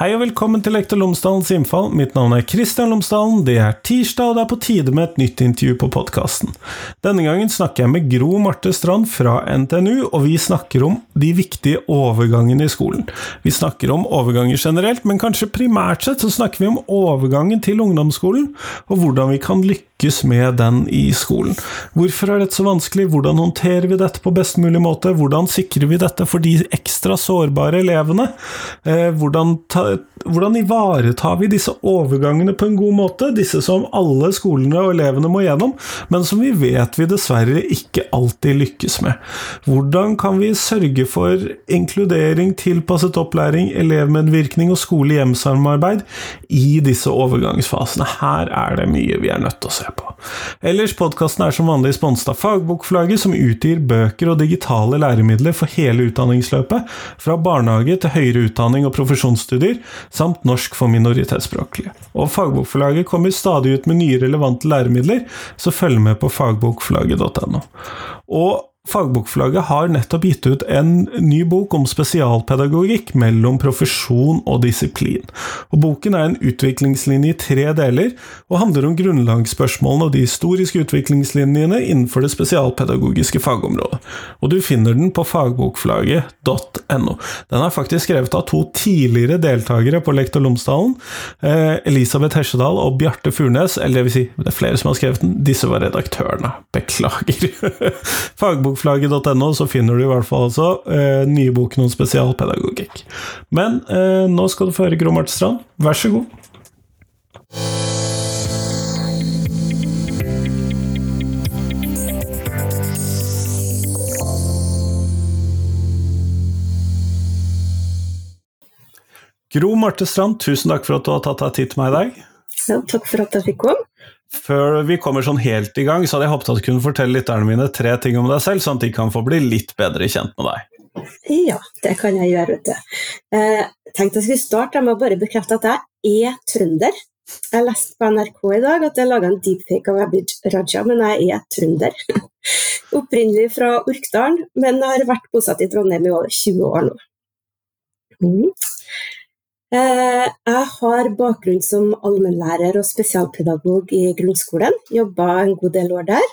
Hei og velkommen til Lektor Lomsdalens innfall. Mitt navn er Kristian Lomsdalen. Det er tirsdag, og det er på tide med et nytt intervju på podkasten. Denne gangen snakker jeg med Gro Marte Strand fra NTNU, og vi snakker om de viktige overgangene i skolen. Vi snakker om overganger generelt, men kanskje primært sett så snakker vi om overgangen til ungdomsskolen, og hvordan vi kan lykkes med den i skolen. Hvorfor er dette så vanskelig? Hvordan håndterer vi dette på best mulig måte? Hvordan sikrer vi dette for de ekstra sårbare elevene? Eh, hvordan ta hvordan ivaretar vi disse overgangene på en god måte? Disse som alle skolene og elevene må gjennom, men som vi vet vi dessverre ikke alltid lykkes med. Hvordan kan vi sørge for inkludering, tilpasset opplæring, elevmedvirkning og skole-hjem-samarbeid i disse overgangsfasene? Her er det mye vi er nødt til å se. Ellers, podkasten er som vanlig sponset av Fagbokforlaget, som utgir bøker og digitale læremidler for hele utdanningsløpet, fra barnehage til høyere utdanning og profesjonsstudier, samt norsk for minoritetsspråklige. Og Fagbokforlaget kommer stadig ut med nye relevante læremidler, så følg med på fagbokforlaget.no. Og Fagbokforlaget har nettopp gitt ut en ny bok om spesialpedagogikk mellom profesjon og disiplin. Og Boken er en utviklingslinje i tre deler, og handler om grunnlagsspørsmålene og de historiske utviklingslinjene innenfor det spesialpedagogiske fagområdet. Og Du finner den på fagbokforlaget.no. Den er faktisk skrevet av to tidligere deltakere på Lektor Lomsdalen, eh, Elisabeth Hesjedal og Bjarte Furnes, eller det vil si, det er flere som har skrevet den, disse var redaktørene. Beklager. Fagbok fagbokflagget.no så finner du i hvert fall altså eh, nye boken om spesialpedagogikk. Men eh, nå skal du få høre Gro Marte Strand, vær så god. Gro Marte Strand, tusen takk for at du har tatt deg tid til meg i dag. Ja, takk for at jeg fikk komme. Før vi kommer sånn helt i gang, så hadde jeg håpet at du kunne fortelle lytterne mine tre ting om deg selv, sånn at de kan få bli litt bedre kjent med deg. Ja, det kan jeg gjøre, vet du. Eh, tenkte jeg skulle starte med å bare bekrefte at jeg er trønder. Jeg leste på NRK i dag at jeg laga en deepfake av Abid Raja, men jeg er trønder. Opprinnelig fra Orkdalen, men har vært bosatt i Trondheim i over 20 år nå. Mm. Eh, jeg har bakgrunn som allmennlærer og spesialpedagog i grunnskolen. Jobba en god del år der.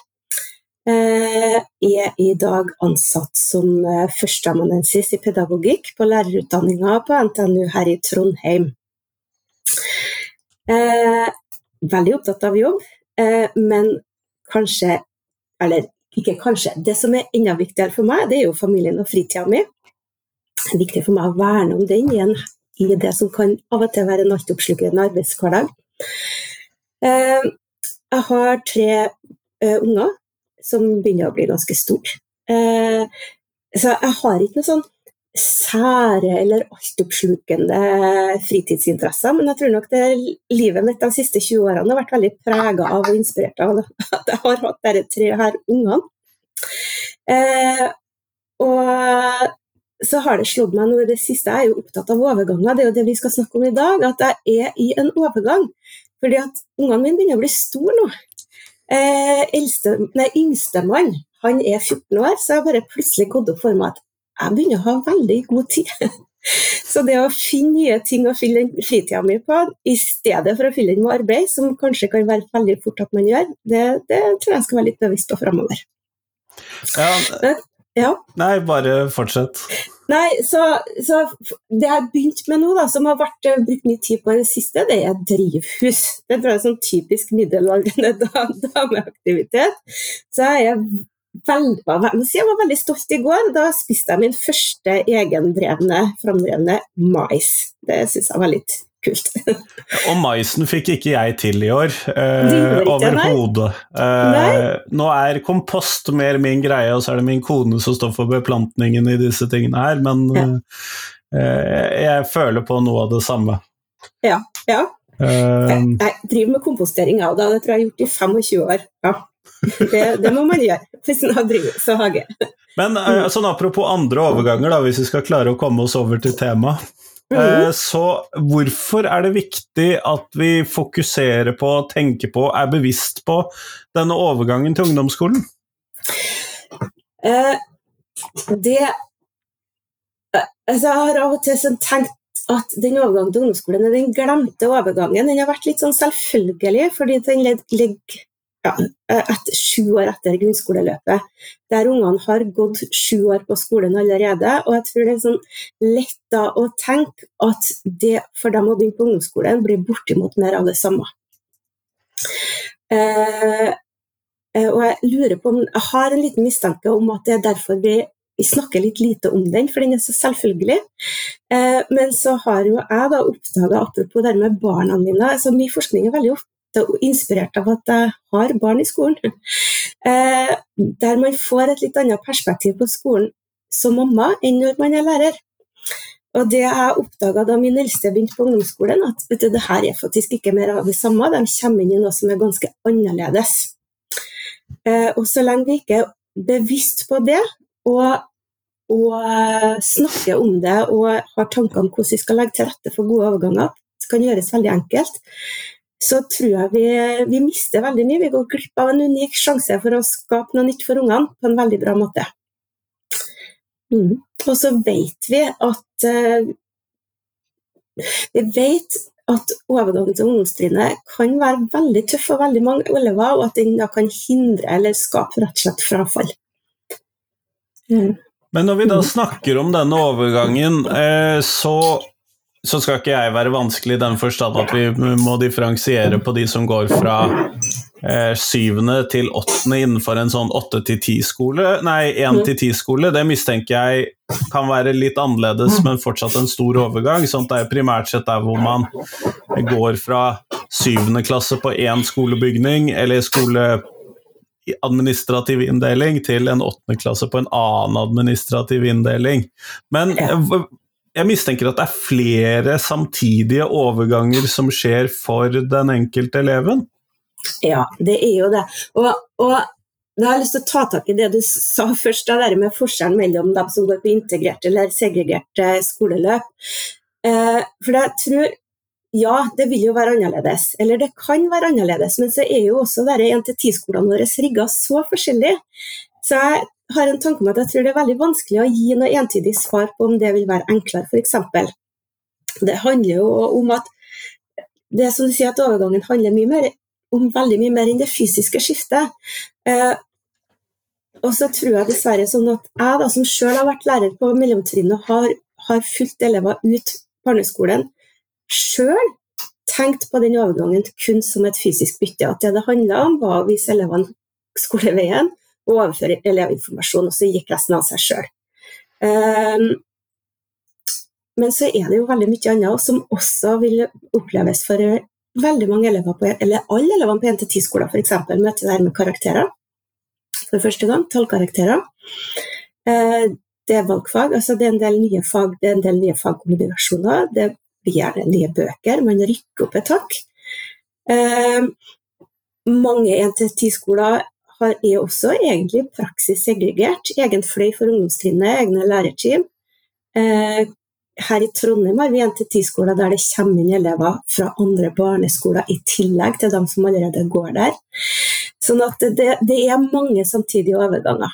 Jeg eh, er i dag ansatt som eh, førsteamanuensis i pedagogikk på lærerutdanninga på NTNU her i Trondheim. Veldig opptatt av jobb, men kanskje Eller ikke kanskje. Det som er enda viktigere for meg, det er jo familien og fritida mi. Det er viktig for meg å verne om den i en i det som kan av og til være en altoppslukende arbeidshverdag. Eh, jeg har tre eh, unger som begynner å bli ganske store. Eh, så jeg har ikke noe sånn sære eller altoppslukende fritidsinteresser, men jeg tror nok det livet mitt de siste 20 årene har vært veldig prega av og inspirert av at jeg har hatt disse tre her ungene. Eh, og så har det slått meg noe i det siste, jeg er jo opptatt av overganger, det er jo det vi skal snakke om i dag, at jeg er i en overgang. Fordi at ungene mine begynner å bli store nå. Eh, eldste, nei, Yngstemann han er 14 år, så jeg bare plutselig gått opp for meg at jeg begynner å ha veldig god tid. Så det å finne nye ting å fylle fritida mi på, i stedet for å fylle den med arbeid, som kanskje kan være veldig fort at man gjør, det, det tror jeg skal være litt bevisst på framover. Ja, ja. Nei, bare fortsett. Nei, så, så, det jeg har begynt med nå, da, som har vært eh, brukt mye tid på i det siste, det er drivhus. Det tror jeg er sånn typisk middelaldrende dameaktivitet. Så jeg er veldig, jeg var veldig stolt i går. Da spiste jeg min første egendrevne, framdrevne mais. Det syns jeg var litt kult. og maisen fikk ikke jeg til i år, eh, overhodet. Eh, nå er kompost mer min greie, og så er det min kone som står for beplantningen i disse tingene her, men ja. eh, jeg føler på noe av det samme. Ja. ja. Uh, jeg, driver med kompostering av det, det tror jeg jeg har gjort i 25 år. Ja. Det, det, må man gjøre hvis man har drivhus og hage. Men sånn apropos andre overganger, da, hvis vi skal klare å komme oss over til temaet. Mm. Så hvorfor er det viktig at vi fokuserer på, tenker på, er bevisst på denne overgangen til ungdomsskolen? Eh, det eh, altså Jeg har av og til sånn tenkt at den overgangen til ungdomsskolen er den glemte overgangen. Den har vært litt sånn selvfølgelig, fordi den ligger ja, et, sju år etter grunnskoleløpet. Der ungene har gått sju år på skolen allerede. Og jeg tror det er sånn lett da å tenke at det for dem å begynne på ungdomsskolen blir bortimot mer av det samme. Eh, eh, og jeg lurer på om Jeg har en liten mistanke om at det er derfor vi, vi snakker litt lite om den, for den er så selvfølgelig. Eh, men så har jo jeg da oppdaga, apropos det med barna mine altså Mye forskning er veldig inspirert av at jeg har barn i skolen. Eh, der man får et litt annet perspektiv på skolen som mamma enn når man er lærer. Og det jeg oppdaga da min eldste begynte på ungdomsskolen, at vet du, det her er faktisk ikke mer av det samme. De kommer inn i noe som er ganske annerledes. Eh, og så lenge vi ikke er bevisst på det, og, og eh, snakker om det og har tanker om hvordan vi skal legge til rette for gode overganger, det kan gjøres veldig enkelt, så tror jeg vi, vi mister veldig mye. Vi går glipp av en unik sjanse for å skape noe nytt for ungene på en veldig bra måte. Mm. Og så vet vi at uh, Vi vet at overgangen til ungdomstrinnet kan være veldig tøff for veldig mange elever, og at den da kan hindre eller skape rett og slett frafall. Mm. Men når vi da snakker om denne overgangen, eh, så, så, skal ikke jeg være vanskelig i den forstand at vi må differensiere på de som går fra eh, syvende til åttende innenfor en sånn åtte til ti-skole, nei, én til ti-skole, det mistenker jeg kan være litt annerledes, men fortsatt en stor overgang. sånn at det er primært sett der hvor man går fra syvende klasse på én skolebygning, eller skole administrativ inndeling til en åttende klasse på en annen administrativ inndeling. Men jeg mistenker at det er flere samtidige overganger som skjer for den enkelte eleven? Ja, det er jo det. Og, og da har jeg lyst til å ta tak i det du sa først, det med forskjellen mellom dem som går på integrerte eller segregerte skoleløp. Eh, for jeg tror ja, det vil jo være annerledes, eller det kan være annerledes, men så er jo også 1-10-skolene våre rigga så forskjellig. Så jeg har en tanke om at jeg tror det er veldig vanskelig å gi noe entydig svar på om det vil være enklere, f.eks. Det handler jo om at det som du sier at overgangen handler mye mer om veldig mye mer enn det fysiske skiftet. Eh, og så tror jeg dessverre sånn at jeg da, som sjøl har vært lærer på mellomtrinnet har, har fulgt elever ut barneskolen, sjøl tenkt på den overgangen kun som et fysisk bytte. At det det handla om, var å vise elevene skoleveien og overføre elevinformasjon, og så gikk resten av seg sjøl. Um, men så er det jo veldig mye annet som også vil oppleves for veldig mange elever på, eller alle elevene på 1-10-skoler f.eks. møter det med karakterer for første gang. Tallkarakterer. Eh, det er valgfag. altså Det er en del nye fag, det er en del nye fagkombinasjoner. Det blir gjerne nye bøker. Man rykker opp et hakk. Eh, mange 1-10-skoler er også egentlig praksis segregert. Egen fløy for ungdomstrinnet, egne lærerteam. Eh, her i Trondheim har vi 1-10-skoler der det kommer inn elever fra andre barneskoler i tillegg til dem som allerede går der. Sånn at det, det er mange samtidige overganger.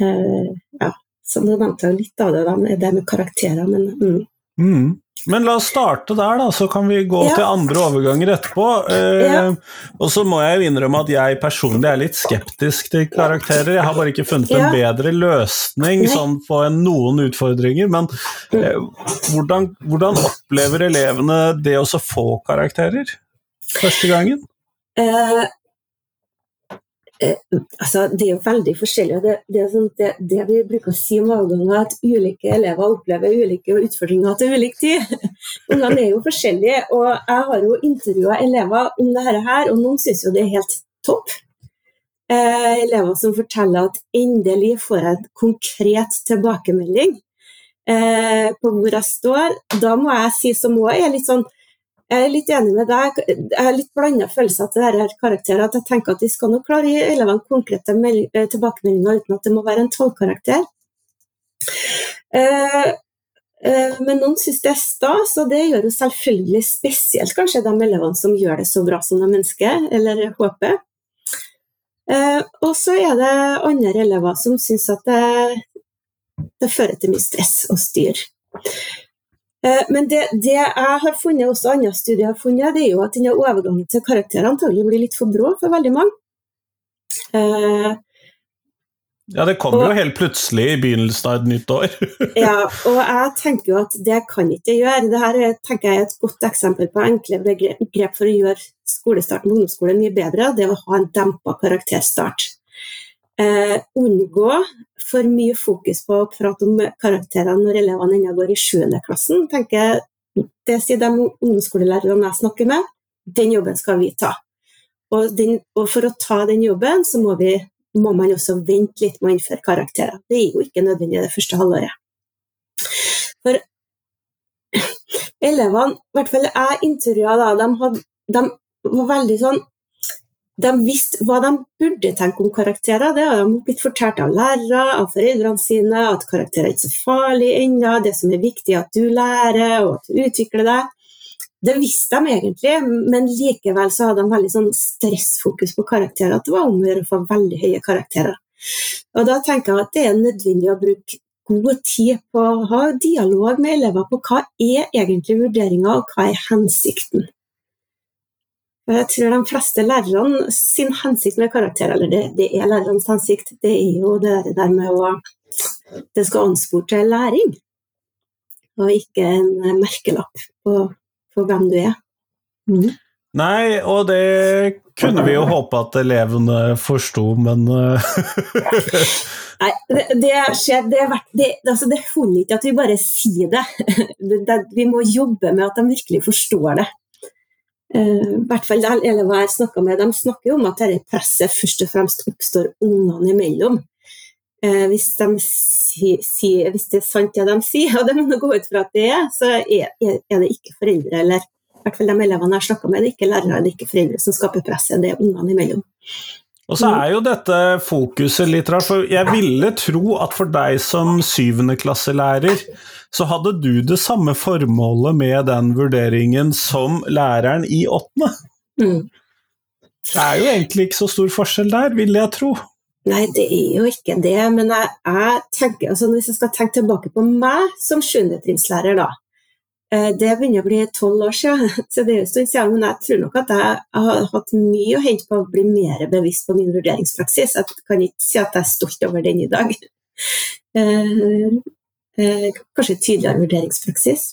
Uh, ja. Så nå nevnte jeg litt av det, det med karakterer, men mm. Mm. Men la oss starte der, da, så kan vi gå ja. til andre overganger etterpå. Eh, ja. Og så må jeg jo innrømme at jeg personlig er litt skeptisk til karakterer. Jeg har bare ikke funnet ja. en bedre løsning sånn på noen utfordringer. Men eh, hvordan, hvordan, opplever elevene det å få karakterer første gangen? Eh, Eh, altså, det er jo veldig forskjellig. Det, det, sånn, det, det vi bruker å si om avganger, at ulike elever opplever ulike utfordringer til ulik tid. Ungene er jo forskjellige, og jeg har jo intervjua elever om dette her, og noen syns jo det er helt topp. Eh, elever som forteller at endelig får jeg en konkret tilbakemelding eh, på hvor jeg står. Da må jeg si som òg er litt sånn jeg er litt enig med deg. Jeg har litt blanda følelser til dette karakterer. at Jeg tenker at de skal nok klare å gi elevene konkrete eh, tilbakemeldinger uten at det må være en tallkarakter. Eh, eh, men noen syns det er stas, og det gjør jo selvfølgelig spesielt kanskje de elevene som gjør det så bra som de ønsker, eller håper. Og så er det andre elever som syns at det, det fører til mye stress og styr. Eh, men det, det, jeg har funnet, også andre studier har funnet, det er jo at denne overgangen til karakterer antagelig blir litt for brå for veldig mange. Eh, ja, det kommer jo helt plutselig i begynnelsen av et nytt år. ja, og jeg tenker jo at det kan ikke gjøre. Dette tenker jeg er et godt eksempel på enkle grep for å gjøre skolestarten på ungdomsskolen mye bedre. Det å ha en dempa karakterstart. Eh, unngå for mye fokus på å prate om karakterene når elevene ennå går i 7. klassen. tenker Det sier de ungdomsskolelærerne jeg snakker med, den jobben skal vi ta. Og, den, og for å ta den jobben, så må, vi, må man også vente litt med å innføre karakterer. Det er jo ikke nødvendig det første halvåret. For elevene, i hvert fall jeg intervjua de, de var veldig sånn de visste hva de burde tenke om karakterer. Det har de blitt fortalt av lærere, av foreldrene sine, at karakterer er ikke så farlig ennå. Det som er viktig, at du lærer og at du utvikler deg. Det visste de egentlig, men likevel så hadde de veldig sånn stressfokus på karakterer. At det var om å gjøre å få veldig høye karakterer. Og da tenker jeg at det er nødvendig å bruke god tid på å ha dialog med elever på hva er egentlig vurderinga, og hva er hensikten. Jeg tror de fleste lærerne sin hensikt med karakterer, eller det, det er lærernes hensikt, det er jo det der med å Det skal anspore til læring, og ikke en merkelapp på, på hvem du er. Mm. Nei, og det kunne vi jo håpe at elevene forsto, men eh, Nei, det, det, skjer, det, det, altså det holder ikke at vi bare sier det. Vi må jobbe med at de virkelig forstår det. Uh, hvert fall elever jeg snakker med, de snakker om at dette presset først og fremst oppstår ungene imellom. Eh, hvis, de si, si, hvis, det er sant det de sier, og det må gå ut fra at det er, så er, er det ikke foreldre eller i hvert fall de elevene jeg snakka med, det er ikke lærere eller ikke foreldre som skaper presset, det er ungene imellom. Og så er jo dette fokuset litt rart, for jeg ville tro at for deg som syvendeklasselærer, så hadde du det samme formålet med den vurderingen som læreren i åttende. Mm. Det er jo egentlig ikke så stor forskjell der, vil jeg tro. Nei, det er jo ikke det, men jeg, jeg tenker, altså hvis jeg skal tenke tilbake på meg som sjuendetrinnslærer, da. Eh, det begynner å bli tolv år siden, så det er en stund siden. Men jeg tror nok at jeg har hatt mye å hente på å bli mer bevisst på min vurderingspraksis. Jeg kan ikke si at jeg er stolt over den i dag. Eh, Eh, kanskje tydeligere vurderingspraksis.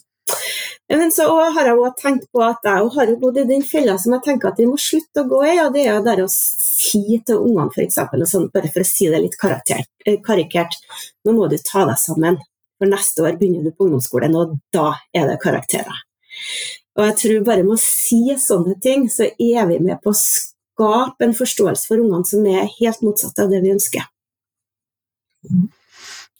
Men så har jeg også tenkt på at jeg har bodd i den fella som jeg tenker at vi må slutte å gå i. og Det er der å si til ungene f.eks., sånn, bare for å si det litt karikert, nå må du ta deg sammen. For neste år begynner du på ungdomsskolen, og da er det karakterer. Og jeg tror bare med å si sånne ting, så er vi med på å skape en forståelse for ungene som er helt motsatt av det vi ønsker.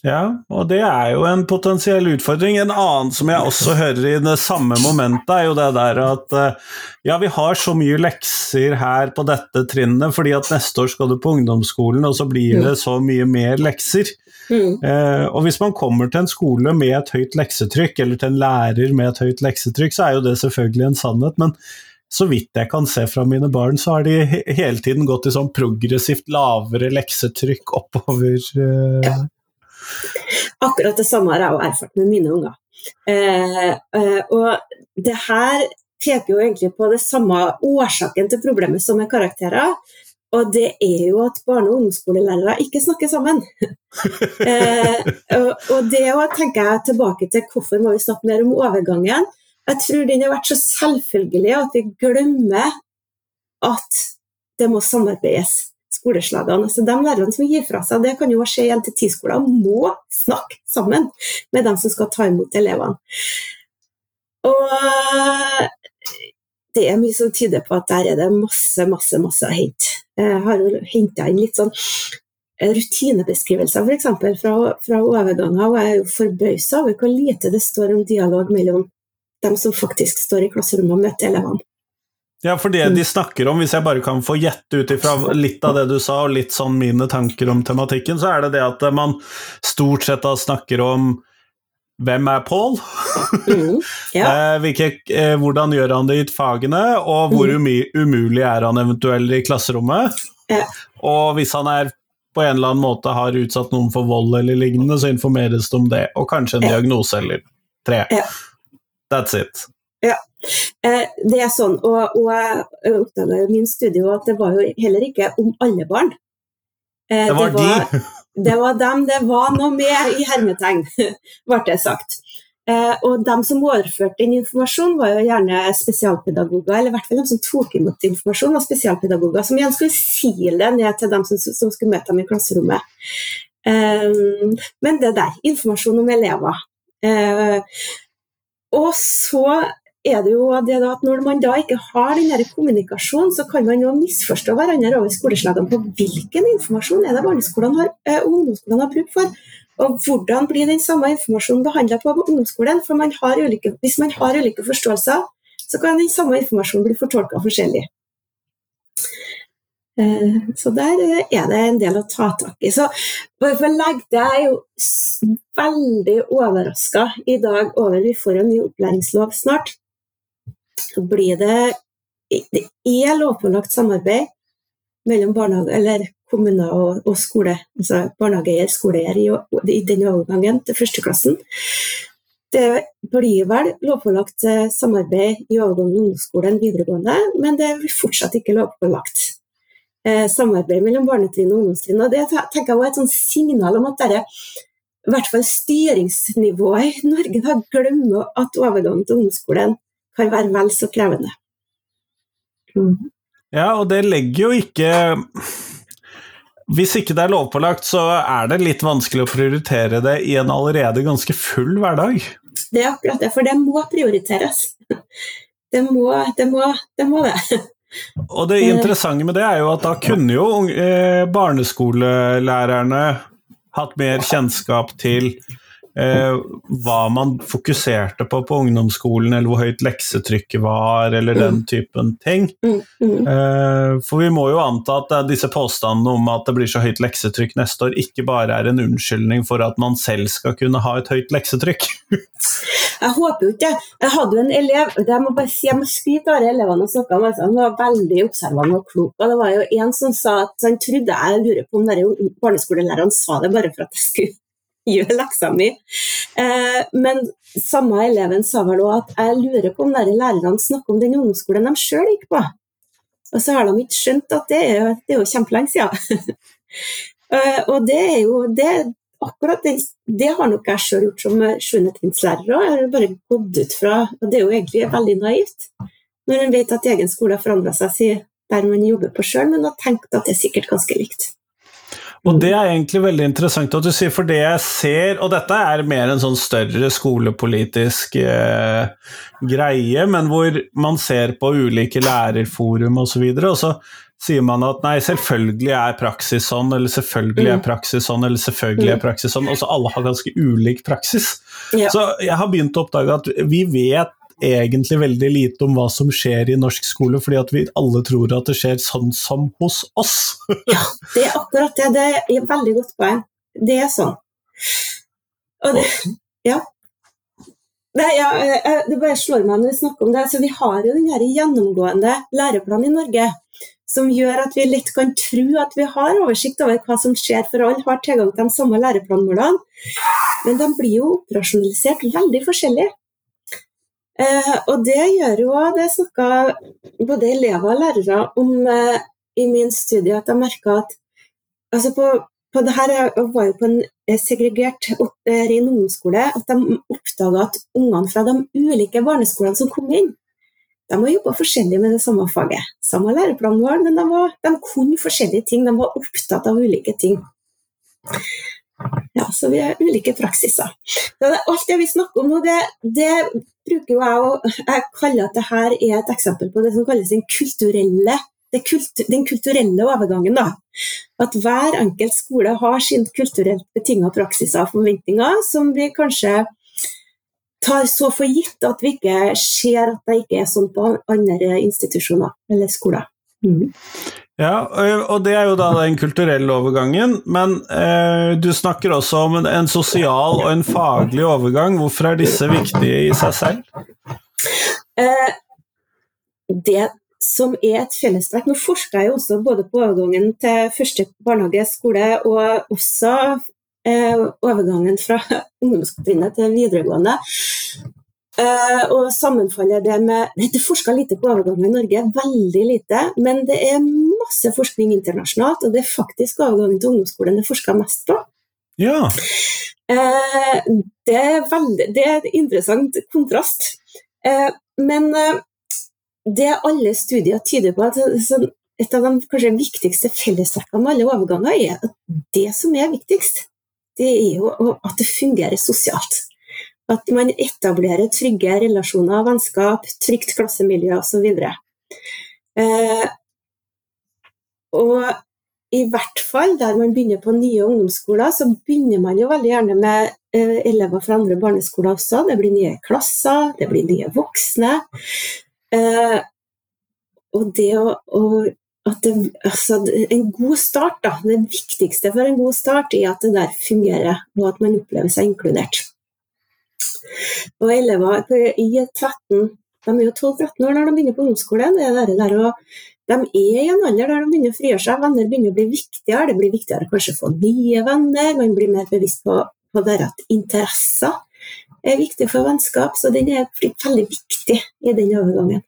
Ja, og det er jo en potensiell utfordring. En annen som jeg også hører i det samme momentet, er jo det der at eh, ja, vi har så mye lekser her på dette trinnet, fordi at neste år skal du på ungdomsskolen, og så blir det så mye mer lekser. Mm. Eh, og hvis man kommer til en skole med et høyt leksetrykk, eller til en lærer med et høyt leksetrykk, så er jo det selvfølgelig en sannhet. men så vidt jeg kan se fra mine barn, så har de hele tiden gått i sånn progressivt lavere leksetrykk oppover. Eh, ja. Akkurat det samme har jeg jo erfart med mine unger. Eh, eh, og det her peker jo egentlig på det samme årsaken til problemet som med karakterer. Og det er jo at barne- og ungdomsskolelærere ikke snakker sammen. eh, og, og det å tenker jeg tilbake til hvorfor må vi snakke mer om overgangen. Jeg tror den har vært så selvfølgelig at vi glemmer at det må samarbeides skoleslagene. Altså de lærerne som gir fra seg, det kan jo skje i en til ti skoler, må snakke sammen med dem som skal ta imot elevene. Og det er mye som tyder på at der er det masse, masse, masse å hente. Jeg har jo henta inn litt sånn rutinebeskrivelser f.eks. Fra, fra overganger, og jeg er jo forbausa over hvor lite det står om dialog mellom dem som faktisk står i klasserommet og møter elevene. Ja, for det de snakker om, hvis jeg bare kan få gjette ut ifra litt av det du sa, og litt sånn mine tanker om tematikken, så er det det at man stort sett da snakker om hvem er Paul? Mm, ja. eh, eh, hvordan gjør han det i fagene, og hvor mm. umulig er han eventuelt i klasserommet? Ja. Og hvis han er på en eller annen måte har utsatt noen for vold eller lignende, så informeres det om det, og kanskje en diagnose eller tre. That's it. Ja, eh, det er sånn. Og, og jeg oppdaga i min studie at det var jo heller ikke om alle barn. Eh, det var, det var de. Det var dem det var noe med i hermetegn, ble det sagt. Eh, og de som overførte den informasjonen, var jo gjerne spesialpedagoger, eller i hvert fall de som tok imot informasjon, var spesialpedagoger, som igjen skulle sile ned til dem som, som skulle møte dem i klasserommet. Men det der, informasjon om elever. Eh, og så er det jo det at når man da ikke har den kommunikasjonen, så kan man jo misforstå hverandre over skoleslagene på hvilken informasjon er det barneskolene har, eh, ungdomsskolene har bruk for. Og hvordan blir den samme informasjonen behandla på ungdomsskolen? For man ulike, hvis man har ulike forståelser, så kan den samme informasjonen bli fortolka forskjellig. Eh, så der er det en del å ta tak i. Så bare for å legge det, jeg er jo veldig overraska i dag over at vi får en ny opplæringslov snart så blir det Det er lovpålagt samarbeid mellom kommuner og, og skole, altså barnehageeier, skoleeier, i, i den overgangen til førsteklassen. Det blir vel lovpålagt eh, samarbeid i overgangen til ungdomsskolen videregående, men det er fortsatt ikke lovpålagt eh, samarbeid mellom barnetrinn og ungdomstrinn. Og det tenker jeg er et signal om at dere, i hvert fall styringsnivået i Norge da glemmer at overgangen til ungdomsskolen kan være vel så krevende. Mm. Ja, og det legger jo ikke Hvis ikke det er lovpålagt, så er det litt vanskelig å prioritere det i en allerede ganske full hverdag. Det er akkurat det, for det må prioriteres. Det må det. Må, det, må det. Og det interessante med det er jo at da kunne jo eh, barneskolelærerne hatt mer kjennskap til hva man fokuserte på på ungdomsskolen, eller hvor høyt leksetrykket var, eller mm. den typen ting. Mm, mm. Eh, for vi må jo anta at disse påstandene om at det blir så høyt leksetrykk neste år, ikke bare er en unnskyldning for at man selv skal kunne ha et høyt leksetrykk. jeg håper jo ikke. Jeg hadde jo en elev jeg må bare si, jeg må skryte av elevene og snakke med. Han var veldig observant og klok. og Det var jo en som sa at han trodde jeg lurer på om barneskolelæreren sa det bare for at jeg skulle gjør leksa mi. Eh, men samme eleven sa vel òg at jeg lurer på om lærerne snakker om den ungdomsskolen de sjøl gikk på. Og så har de ikke skjønt at det er, det er jo kjempelenge siden. eh, og det er jo det, akkurat det, det har nok jeg sjøl gjort som sjuendetrinnslærer òg. Jeg har bare gått ut fra Og det er jo egentlig veldig naivt når en vet at egen skole har forandra seg der man jobber på sjøl, men har tenkt at det er sikkert ganske likt. Og det er egentlig veldig interessant at du sier, for det jeg ser Og dette er mer en sånn større skolepolitisk eh, greie, men hvor man ser på ulike lærerforum osv., og, så og så sier man at nei, selvfølgelig er praksis sånn, eller selvfølgelig er mm. praksis sånn, eller selvfølgelig er mm. praksis sånn. Og så alle har ganske ulik praksis. Ja. Så jeg har begynt å oppdage at vi vet egentlig veldig lite om hva som skjer i norsk skole, fordi at vi alle tror at det skjer sånn som hos oss. ja, det er akkurat det. Det er et veldig godt poeng. Det er sånn. Og det, ja. Det, ja, det bare slår meg når vi snakker om det. Så vi har jo den gjennomgående læreplanen i Norge som gjør at vi lett kan tro at vi har oversikt over hva som skjer, for alle har tilgang til de samme læreplanmålene. Men de blir jo operasjonalisert veldig forskjellig. Eh, og det gjør jo Det snakka både elever og lærere om eh, i min studie, at jeg merka at altså på, på det her Jeg var jo på en segregert segregert eh, ren ungdomsskole. At de oppdaga at ungene fra de ulike barneskolene som kom inn, de har jobba forskjellig med det samme faget. Samme læreplan var, men de, var, de kunne forskjellige ting. De var opptatt av ulike ting. Ja, så vi har ulike praksiser. alt det vi snakker om nå, det, det bruker jo jeg å Jeg kaller at dette er et eksempel på det som kalles den kulturelle, kult, den kulturelle overgangen. da. At hver enkelt skole har sin kulturelt betinga praksiser og forventninger, som vi kanskje tar så for gitt at vi ikke ser at det ikke er sånn på andre institusjoner eller skoler. Mm. Ja, og det er jo da den kulturelle overgangen, men eh, du snakker også om en sosial og en faglig overgang. Hvorfor er disse viktige i seg selv? Eh, det som er et fellestrekk Nå forsker jeg jo også både på overgangen til første barnehage, skole, og også eh, overgangen fra ungdomstrinnet til videregående. Uh, og sammenfaller det med Det er forska lite på overgangen i Norge, veldig lite. Men det er masse forskning internasjonalt, og det er faktisk overgangen til ungdomsskolen det er forska mest på. Ja. Eh, det, er veldig, det er en interessant kontrast. Eh, men det alle studier tyder på, at sånn, et av de kanskje viktigste fellestrekkene med alle overganger, er at det som er viktigst, det er jo at det fungerer sosialt. At man etablerer trygge relasjoner, vennskap, trygt klassemiljø osv. Eh, og i hvert fall der man begynner på nye ungdomsskoler, så begynner man jo veldig gjerne med eh, elever fra andre barneskoler også. Det blir nye klasser, det blir nye voksne. Eh, og det å, å det, altså, en god start, da. Det viktigste for en god start er at det der fungerer, og at man opplever seg inkludert. Og elever i 13 de er jo 12-13 år når de begynner på ungdomsskolen. Det er der å, de er i en alder der de begynner å frigjøre seg. Venner begynner å bli viktigere. Det blir viktigere kanskje å få nye venner. Man blir mer bevisst på, på deres interesser er viktig for vennskap. Så den er veldig viktig i den overgangen.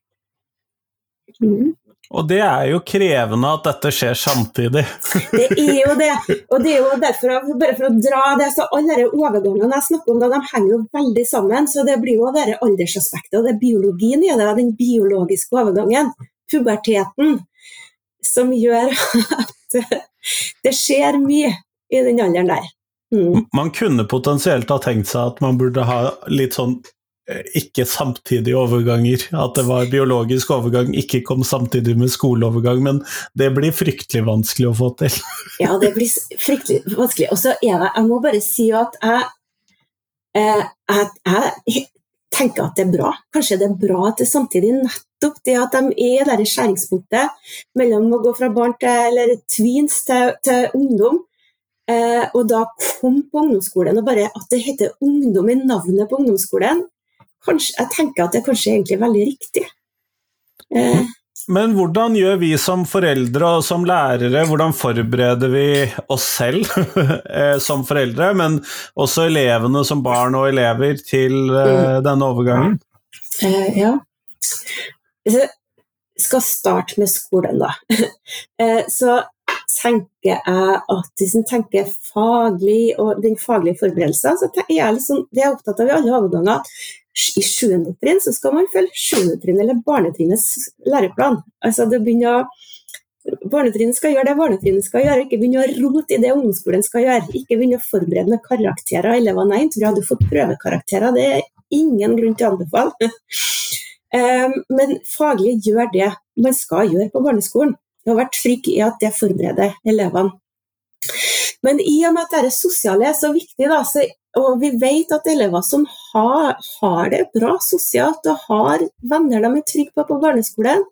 Mm. Og det er jo krevende at dette skjer samtidig. det er jo det. Og det er jo derfor, bare for å dra det, så alle de overgangene jeg snakker om, da, de henger jo veldig sammen. Så det blir jo det aldersaspektet og det biologien i det, den biologiske overgangen, puberteten, som gjør at det skjer mye i den alderen der. Mm. Man kunne potensielt ha tenkt seg at man burde ha litt sånn Eh, ikke samtidige overganger. At det var biologisk overgang, ikke kom samtidig med skoleovergang. Men det blir fryktelig vanskelig å få til. ja, det blir fryktelig vanskelig. Og så er det Jeg må bare si at jeg, eh, jeg, jeg tenker at det er bra. Kanskje det er bra at det samtidig nettopp det at de er der i skjæringspunktet mellom å gå fra barn til eller tweens til, til ungdom. Eh, og da kom på ungdomsskolen, og bare at det heter ungdom i navnet på ungdomsskolen, kanskje, jeg tenker at det er kanskje egentlig veldig riktig. Eh. Men hvordan gjør vi som foreldre og som lærere, hvordan forbereder vi oss selv eh, som foreldre, men også elevene som barn og elever til eh, mm. denne overgangen? Eh, ja. Jeg skal starte med skolen, da. Så tenker jeg at hvis en tenker faglig og den faglige forberedelsen, så er jeg, liksom, det er jeg opptatt av i alle overganger i sjuende trinn så skal man følge sjuende trinn eller barnetrinnets læreplan. Altså det begynner Barnetrinnet skal gjøre det barnetrinnet skal gjøre, ikke begynne å rote i det ungdomsskolen skal gjøre. Ikke begynne å forberede med karakterer. Elevene jeg tror hadde fått prøvekarakterer, det er ingen grunn til å anbefale. um, men faglig gjør det man skal gjøre på barneskolen. Det har vært trygg i at det forbereder elevene. Men i og med at dette sosiale er så viktig, da, så og vi vet at elever som har, har, det bra sosialt og har venner de er trygge på på barneskolen,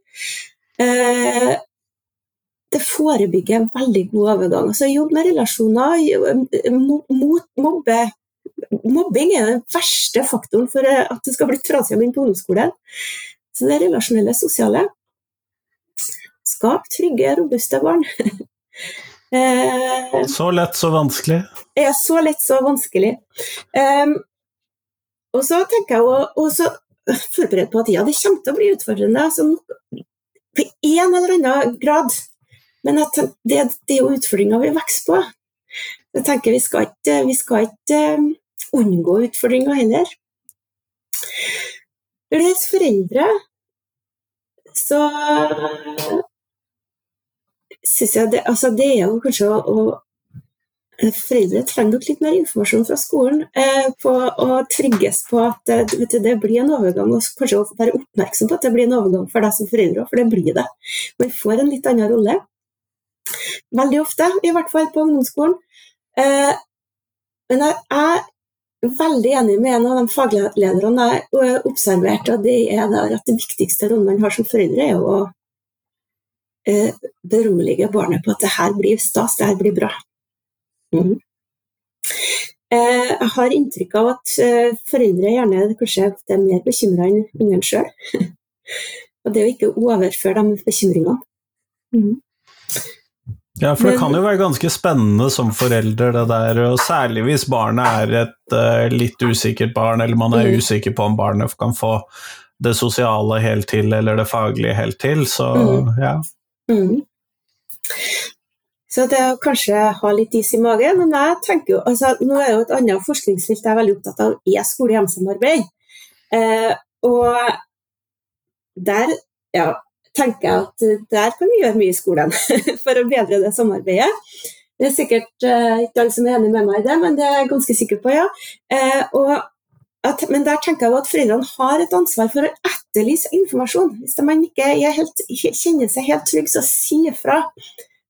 eh, det forebygger veldig god overgang. Altså Jobb med relasjoner, mot mobbe. Mobbing er den verste faktoren for at det skal bli trasig begynne på ungdomsskolen. Så det relasjonelle, sosiale. Skap trygge, robuste barn. Eh, så lett, så vanskelig? Ja, så lett, så vanskelig. Um, og så tenker jeg og så forberedt på at ja, det kommer til å bli utfordrende. Altså, på en eller annen grad. Men det, det, er jo utfordringer vi vokser på. Jeg tenker Vi skal ikke, vi skal ikke um, unngå utfordringer heller. Når det gjelder foreldre, så syns jeg det, altså det er jo kanskje å, å Foreldre trenger nok litt mer informasjon fra skolen eh, på å trygges på at eh, du, det blir en overgang, og kanskje å være oppmerksom på at det blir en overgang for deg som foreldre for det blir det. Man får en litt annen rolle. Veldig ofte, i hvert fall på ungdomsskolen. Eh, men jeg er veldig enig med en av de faglederne jeg observerte, og det er at det viktigste rollen man har som foreldre, er å eh, berolige barnet på at det her blir stas, det her blir bra. Mm. Eh, jeg har inntrykk av at eh, foreldre gjerne kanskje er mer bekymra enn ungen sjøl. og det å ikke overføre de bekymringene. Mm. Ja, for det kan jo være ganske spennende som forelder, det der, og særlig hvis barnet er et uh, litt usikkert barn, eller man er mm. usikker på om barnet kan få det sosiale helt til, eller det faglige helt til, så mm. ja. Mm. Så det å kanskje ha litt is i magen. Men jeg tenker jo, altså, nå er jo et annet forskningsfelt jeg er veldig opptatt av, er skole-hjem-samarbeid. Eh, og der ja, tenker jeg at der kan vi gjøre mye i skolen for å bedre det samarbeidet. Det er sikkert eh, ikke alle som er enig med meg i det, men det er jeg ganske sikker på, ja. Uh, at, men der tenker jeg at foreldrene har et ansvar for å etterlyse informasjon. Hvis man ikke helt, kjenner seg helt trygg, så si ifra.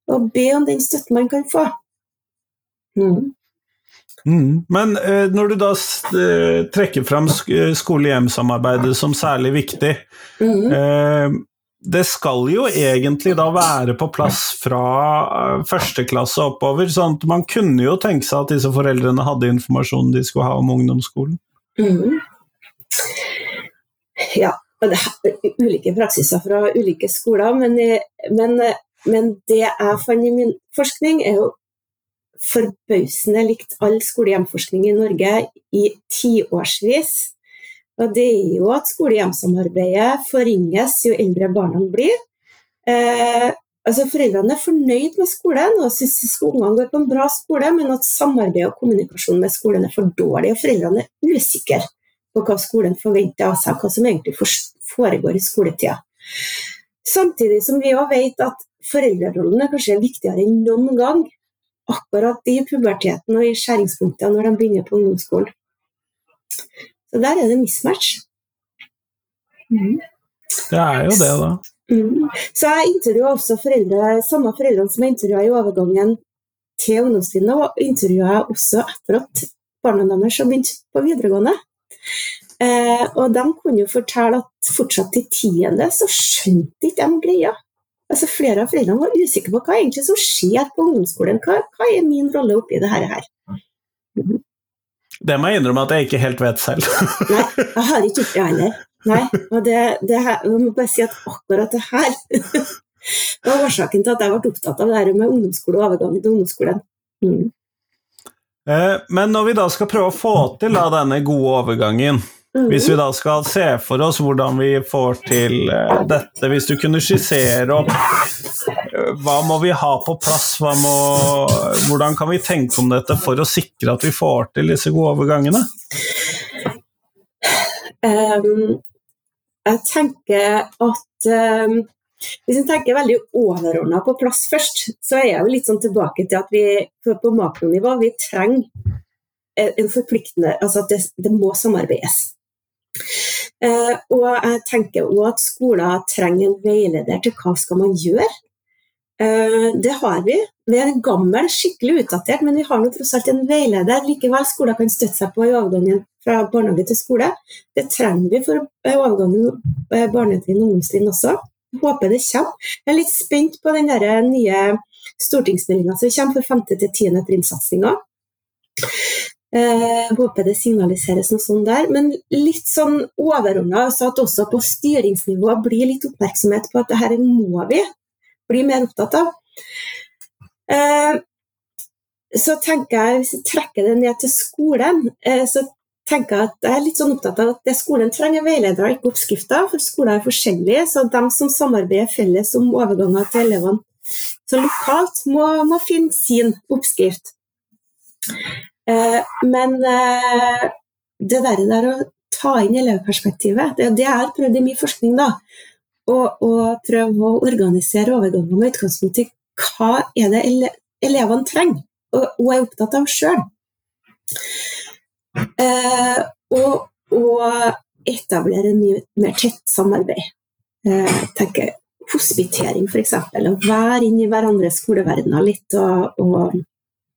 Og be om den støtten man kan få. Mm. Mm. Men eh, når du da eh, trekker fram skole-hjem-samarbeidet som særlig viktig mm. eh, Det skal jo egentlig da være på plass fra eh, første klasse oppover, sånn at man kunne jo tenke seg at disse foreldrene hadde informasjonen de skulle ha om ungdomsskolen? Mm. Ja, og det er ulike praksiser fra ulike skoler, men, men, men det jeg fant i min forskning, er jo forbausende likt all skole-hjem-forskning i Norge i tiårsvis. Og det er jo at skole-hjem-samarbeidet forringes jo eldre barna blir. Eh, altså Foreldrene er fornøyd med skolen og syns ungene går på en bra skole, men at samarbeid og kommunikasjon med skolen er for dårlig, og foreldrene er usikre på hva skolen forventer av seg, hva som egentlig foregår i skoletida. Samtidig som vi òg vet at foreldrerollen er kanskje viktigere enn noen gang akkurat i puberteten og i skjæringspunktet når de begynner på ungdomsskolen. Så der er det mismatch. Mm. Det er jo det, da. Mm. Så jeg intervjua også foreldre, samme foreldrene som jeg intervjua i overgangen til ungdomstrinnet, og intervjua jeg også etter at barna deres har begynt på videregående. Eh, og de kunne jo fortelle at fortsatt i tiende så skjønte ikke de greia. Altså Flere av foreldrene var usikre på hva egentlig som skjer på ungdomsskolen. Hva, hva er min rolle oppi det her? Mm. Det må jeg innrømme at jeg ikke helt vet selv. Nei, jeg har ikke gjort det heller. Nei, og det, det her, jeg må bare si at akkurat det her var årsaken til at jeg ble opptatt av det her med ungdomsskole og overgangen til ungdomsskolen. Mm. Eh, men når vi da skal prøve å få til da, denne gode overgangen, Mm. Hvis vi da skal se for oss hvordan vi får til uh, dette, hvis du kunne skissere opp uh, hva må vi ha på plass, må, hvordan kan vi tenke om dette for å sikre at vi får til disse gode overgangene? Um, jeg tenker at um, hvis en tenker veldig overordna på plass først, så er jeg jo litt sånn tilbake til at vi på makronivå vi trenger en forpliktende Altså at det, det må samarbeides. Eh, og jeg tenker òg at skoler trenger en veileder til hva skal man gjøre. Eh, det har vi. Vi er gammel, skikkelig utdatert, men vi har nå tross alt en veileder. Likevel skoler kan støtte seg på i overgangen fra barnehage til skole. Det trenger vi for overgangen barnetrinn og ungdomstrinn også. Jeg håper det kommer. Jeg er litt spent på den nye stortingsmeldinga som kommer for 5. til 10. trinnsatsinga. Eh, håper det signaliseres noe sånt der. Men litt sånn overordna, så at også på styringsnivå blir litt oppmerksomhet på at det her må vi bli mer opptatt av. Eh, så tenker jeg, Hvis jeg trekker det ned til skolen, eh, så tenker jeg at jeg er litt sånn opptatt av at det skolen trenger veiledere, ikke oppskrifter. For skoler er forskjellige, så de som samarbeider felles om overganger til elevene så lokalt, må, må finne sin oppskrift. Eh, men det der, der, å ta inn elevperspektivet, det, det er prøvd i min forskning, da. Og, og prøve å organisere overgangen med utgangspunkt i hva er det ele elevene trenger og, og er opptatt av sjøl. Eh, og, og etablere mye mer tett samarbeid. Eh, tenker Hospitering, f.eks. Å være inne i hverandres skoleverdener litt og, og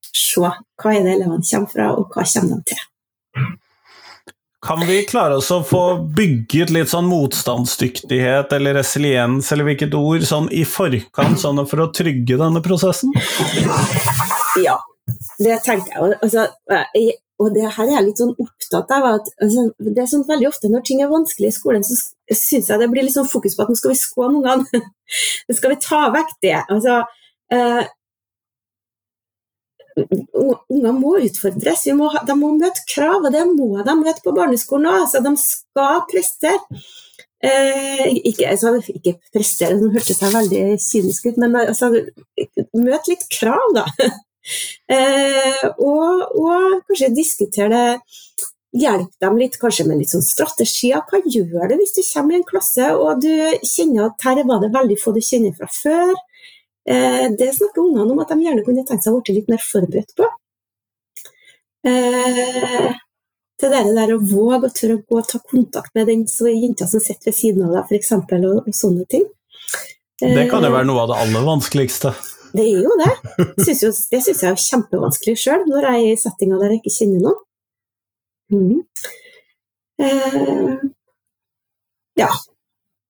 se hva er det elevene kommer fra, og hva kommer de til. Kan vi klare oss å få bygget litt sånn motstandsdyktighet eller resiliens, eller hvilket ord, sånn i forkant, sånn for å trygge denne prosessen? Ja, det tenker jeg. Altså, og det her er jeg litt sånn opptatt av. at altså, det er sånn Veldig ofte når ting er vanskelig i skolen, så syns jeg det blir litt sånn fokus på at nå skal vi skåne ungene. nå skal vi ta vekk det. Altså, eh, Unger må utfordres, må de må møte krav, og det må de møte på barneskolen òg. Altså, de skal prestere. Eh, ikke, altså, ikke prestere, det hørtes veldig kynisk ut, men altså, møt litt krav, da. eh, og, og, kanskje diskutere det. Hjelp dem litt kanskje med litt sånn strategier. Hva gjør du hvis du kommer i en klasse og du kjenner at her var det veldig få du kjenner fra før? Eh, det snakker ungene om at de gjerne kunne tenkt seg å bli litt mer forberedt på. Eh, til det der å våge og tørre å gå og ta kontakt med den jenta som sitter ved siden av deg, f.eks., og, og sånne ting. Det kan jo være noe av det aller vanskeligste. Det er jo det. Synes jo, det syns jeg er kjempevanskelig sjøl, når jeg er i settinger der jeg ikke kjenner noen. Mm. Eh, ja.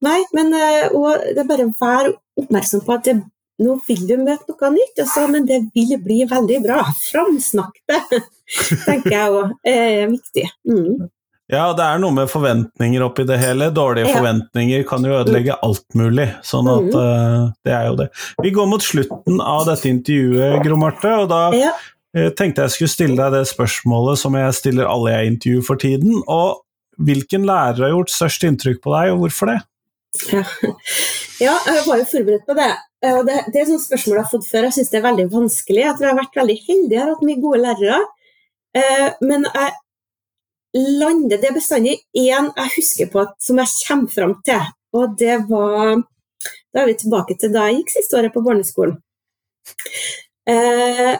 Nei, men og det er bare å være oppmerksom på at det nå vil du møte noe nytt, altså, men det vil bli veldig bra. Framsnakk det, tenker jeg òg er viktig. Mm. Ja, det er noe med forventninger oppi det hele. Dårlige ja. forventninger kan jo ødelegge alt mulig. Sånn at uh, det er jo det. Vi går mot slutten av dette intervjuet, Gro Marte, og da ja. uh, tenkte jeg skulle stille deg det spørsmålet som jeg stiller alle jeg intervjuer for tiden. Og hvilken lærer har gjort størst inntrykk på deg, og hvorfor det? Ja, ja jeg var jo forberedt på det. Og det, det er sånne spørsmål jeg har fått før. Jeg syns det er veldig vanskelig. Jeg tror jeg har vært veldig heldig, jeg har hatt mye gode lærere. Eh, men jeg lander Det er bestandig én jeg husker på som jeg kommer fram til, og det var Da er vi tilbake til da jeg gikk siste året på barneskolen. Eh,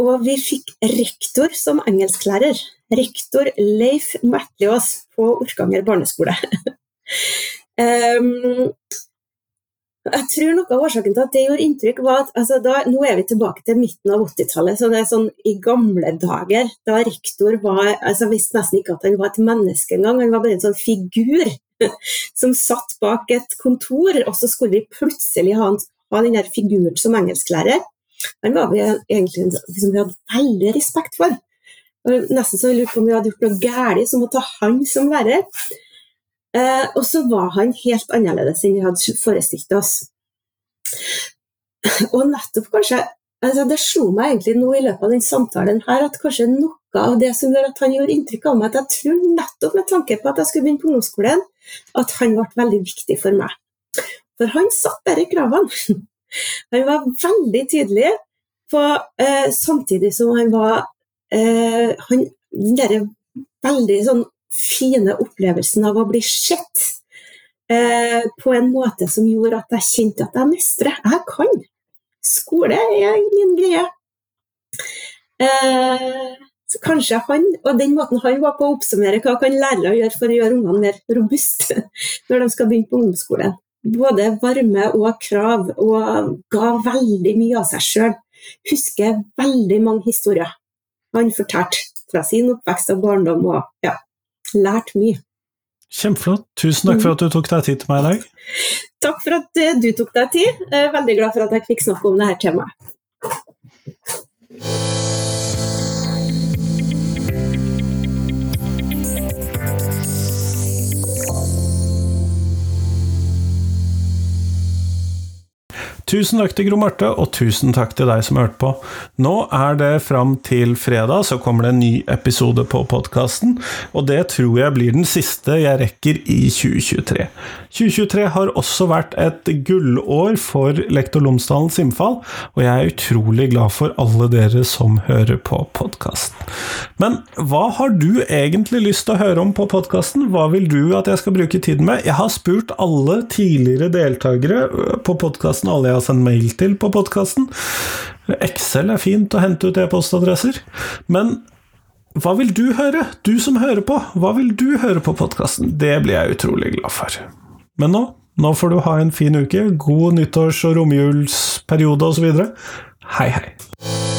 og vi fikk rektor som engelsklærer. Rektor Leif Mertliås på Orkanger barneskole. um, Jeg tror noe av årsaken til at det gjorde inntrykk, var at altså, da, nå er vi tilbake til midten av 80-tallet. Så det er sånn i gamle dager, da rektor var altså visste nesten ikke at han var et menneske engang. Han var bare en sånn figur som satt bak et kontor, og så skulle vi plutselig ha, ha den der figuren som engelsklærer. Han var vi egentlig liksom, vi hadde veldig respekt for. Nesten så vi på om vi hadde gjort noe galt som å ta han som lærer. Eh, og så var han helt annerledes enn vi hadde forestilt oss. Og nettopp kanskje altså Det slo meg egentlig nå i løpet av den samtalen her at kanskje noe av det som gjør at han gjorde inntrykk av meg, at jeg tror nettopp med tanke på at jeg skulle begynne på ungdomsskolen, at han ble veldig viktig for meg. For han satt bare kravene. Han var veldig tydelig på, eh, samtidig som han var eh, han, Den derre veldig sånn fine opplevelsen av å bli sett eh, på en måte som gjorde at jeg kjente at jeg mestrer. Jeg kan. Skole er min greie. Eh, så kanskje han, og den måten han var på å oppsummere hva kan lærere gjøre for å gjøre ungene mer robuste når de skal begynne på ungdomsskolen. Både varme og krav, og ga veldig mye av seg sjøl. Husker veldig mange historier han fortalte fra sin oppvekst og barndom. og ja, lært mye. Kjempeflott. Tusen takk for at du tok deg tid til meg i dag. Takk for at eh, du tok deg tid. Er veldig glad for at jeg fikk snakke om dette temaet. Tusen takk til Gro Marte, og tusen takk til deg som hørte på. Nå er det fram til fredag, så kommer det en ny episode på podkasten, og det tror jeg blir den siste jeg rekker i 2023. 2023 har også vært et gullår for Lektor Lomsdalens innfall, og jeg er utrolig glad for alle dere som hører på podkasten. Men hva har du egentlig lyst til å høre om på podkasten? Hva vil du at jeg skal bruke tiden med? Jeg har spurt alle tidligere deltakere på podkasten, alle jeg har sendt mail til på podkasten. Excel er fint å hente ut e-postadresser, men hva vil du høre? Du som hører på, hva vil du høre på podkasten? Det blir jeg utrolig glad for. Men nå, nå får du ha en fin uke, god nyttårs- og romjulsperiode osv. Hei, hei.